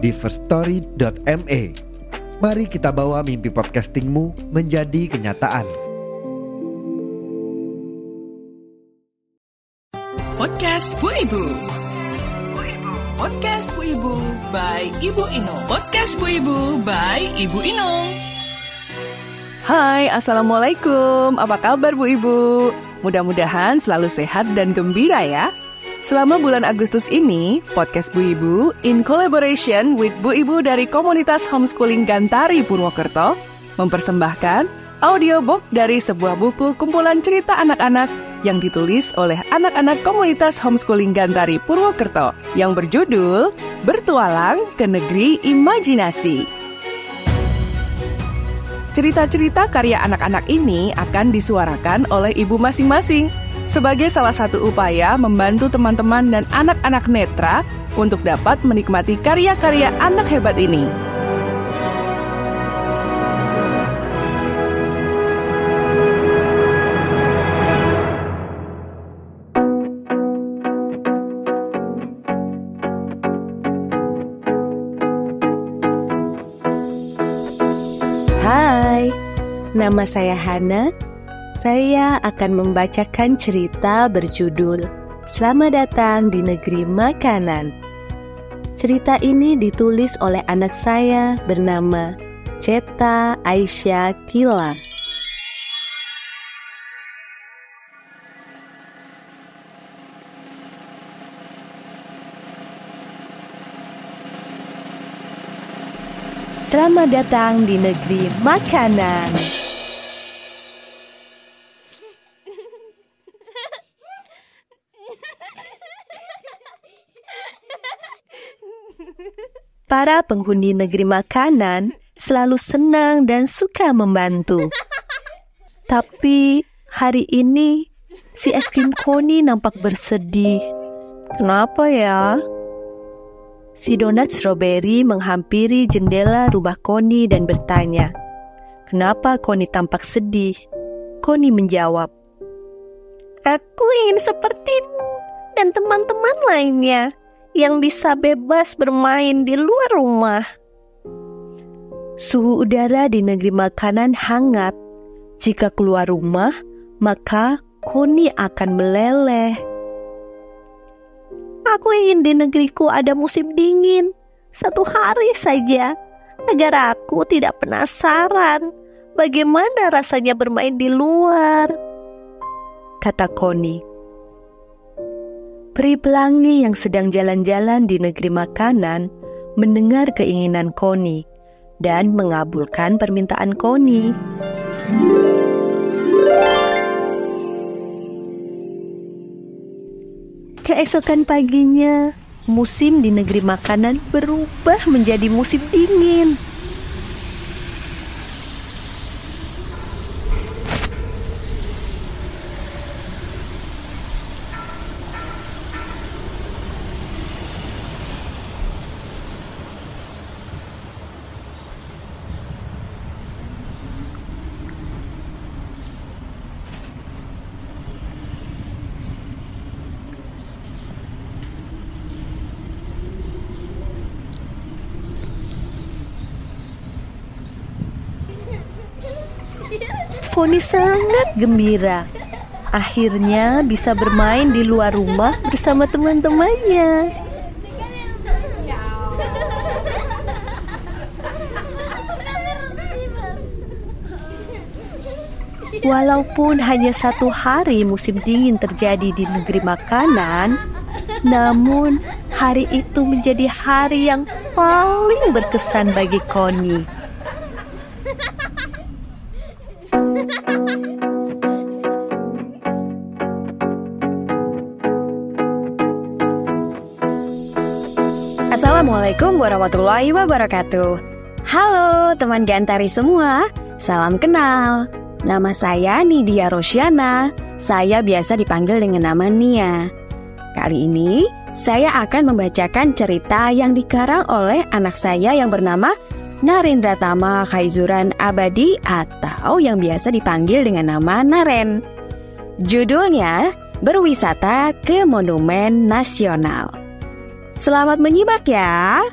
di firststory.me. Mari kita bawa mimpi podcastingmu menjadi kenyataan. Podcast Bu Ibu. Podcast Bu Ibu by Ibu Inung. Podcast Bu Ibu by Ibu Inung. Hai, Assalamualaikum. Apa kabar Bu Ibu? Mudah-mudahan selalu sehat dan gembira ya. Selama bulan Agustus ini, podcast Bu Ibu in collaboration with Bu Ibu dari komunitas homeschooling Gantari Purwokerto mempersembahkan audiobook dari sebuah buku kumpulan cerita anak-anak yang ditulis oleh anak-anak komunitas homeschooling Gantari Purwokerto yang berjudul Bertualang ke Negeri Imajinasi. Cerita-cerita karya anak-anak ini akan disuarakan oleh ibu masing-masing sebagai salah satu upaya membantu teman-teman dan anak-anak netra untuk dapat menikmati karya-karya anak hebat ini. Nama saya Hana. Saya akan membacakan cerita berjudul Selamat datang di negeri makanan. Cerita ini ditulis oleh anak saya bernama Ceta Aisyah Kila. Selamat datang di negeri makanan. Para penghuni negeri makanan selalu senang dan suka membantu. Tapi hari ini si es krim Koni nampak bersedih. Kenapa ya? Si donat strawberry menghampiri jendela rumah Koni dan bertanya, "Kenapa Koni tampak sedih?" Koni menjawab, "Aku ingin sepertimu dan teman-teman lainnya yang bisa bebas bermain di luar rumah." Suhu udara di negeri makanan hangat. Jika keluar rumah, maka Koni akan meleleh. Aku ingin di negeriku ada musim dingin, satu hari saja, agar aku tidak penasaran bagaimana rasanya bermain di luar. Kata Koni. Peri pelangi yang sedang jalan-jalan di negeri makanan mendengar keinginan Koni dan mengabulkan permintaan Koni. Keesokan paginya, musim di negeri makanan berubah menjadi musim dingin. Poni sangat gembira. Akhirnya bisa bermain di luar rumah bersama teman-temannya. Walaupun hanya satu hari musim dingin terjadi di negeri makanan, namun hari itu menjadi hari yang paling berkesan bagi Koni. Assalamualaikum warahmatullahi wabarakatuh. Halo teman Gantari semua, salam kenal. Nama saya Nidia Rosyana. Saya biasa dipanggil dengan nama Nia. Kali ini saya akan membacakan cerita yang dikarang oleh anak saya yang bernama Narendra Tama Khaizuran Abadi atau yang biasa dipanggil dengan nama Naren. Judulnya Berwisata ke Monumen Nasional. Selamat menyimak ya.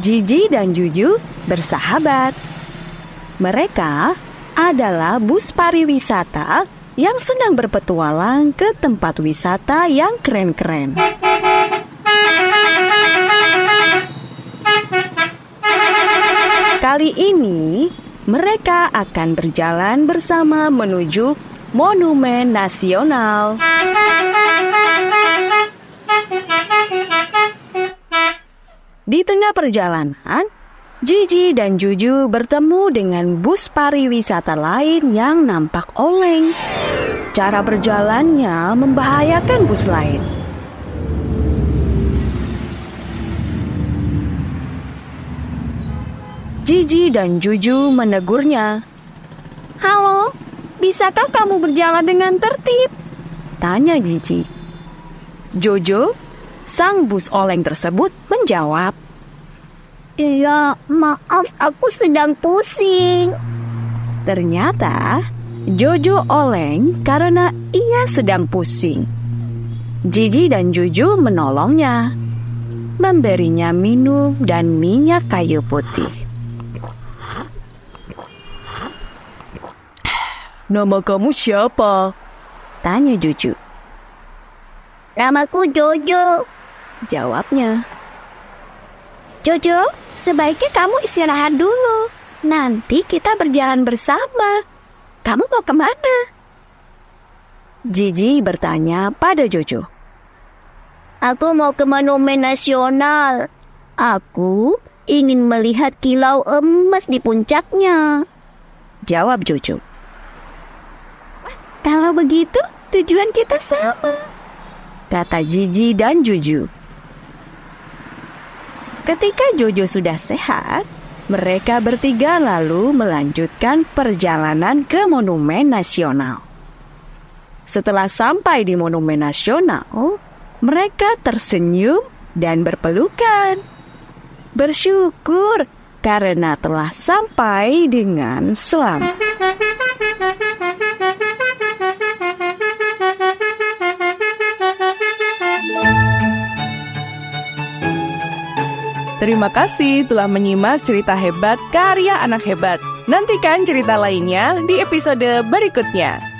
Jiji dan Juju bersahabat. Mereka adalah bus pariwisata yang sedang berpetualang ke tempat wisata yang keren-keren. Kali ini, mereka akan berjalan bersama menuju Monumen Nasional. Di tengah perjalanan, Jiji dan Juju bertemu dengan bus pariwisata lain yang nampak oleng. Cara berjalannya membahayakan bus lain. Jiji dan Juju menegurnya. Halo, bisakah kamu berjalan dengan tertib? Tanya Jiji. Jojo, sang bus oleng tersebut menjawab. Iya, maaf aku sedang pusing. Ternyata Jojo oleng karena ia sedang pusing. Jiji dan Juju menolongnya, memberinya minum dan minyak kayu putih. Nama kamu siapa? Tanya Juju. Namaku Jojo. Jawabnya. Jojo, sebaiknya kamu istirahat dulu. Nanti kita berjalan bersama. Kamu mau ke mana? Jiji bertanya pada Jojo. Aku mau ke Monumen Nasional. Aku ingin melihat kilau emas di puncaknya. Jawab Jojo. Kalau begitu, tujuan kita sama. Kata Jiji dan Juju. Ketika Jojo sudah sehat, mereka bertiga lalu melanjutkan perjalanan ke Monumen Nasional. Setelah sampai di Monumen Nasional, mereka tersenyum dan berpelukan. Bersyukur karena telah sampai dengan selamat. Terima kasih telah menyimak cerita hebat karya anak hebat. Nantikan cerita lainnya di episode berikutnya.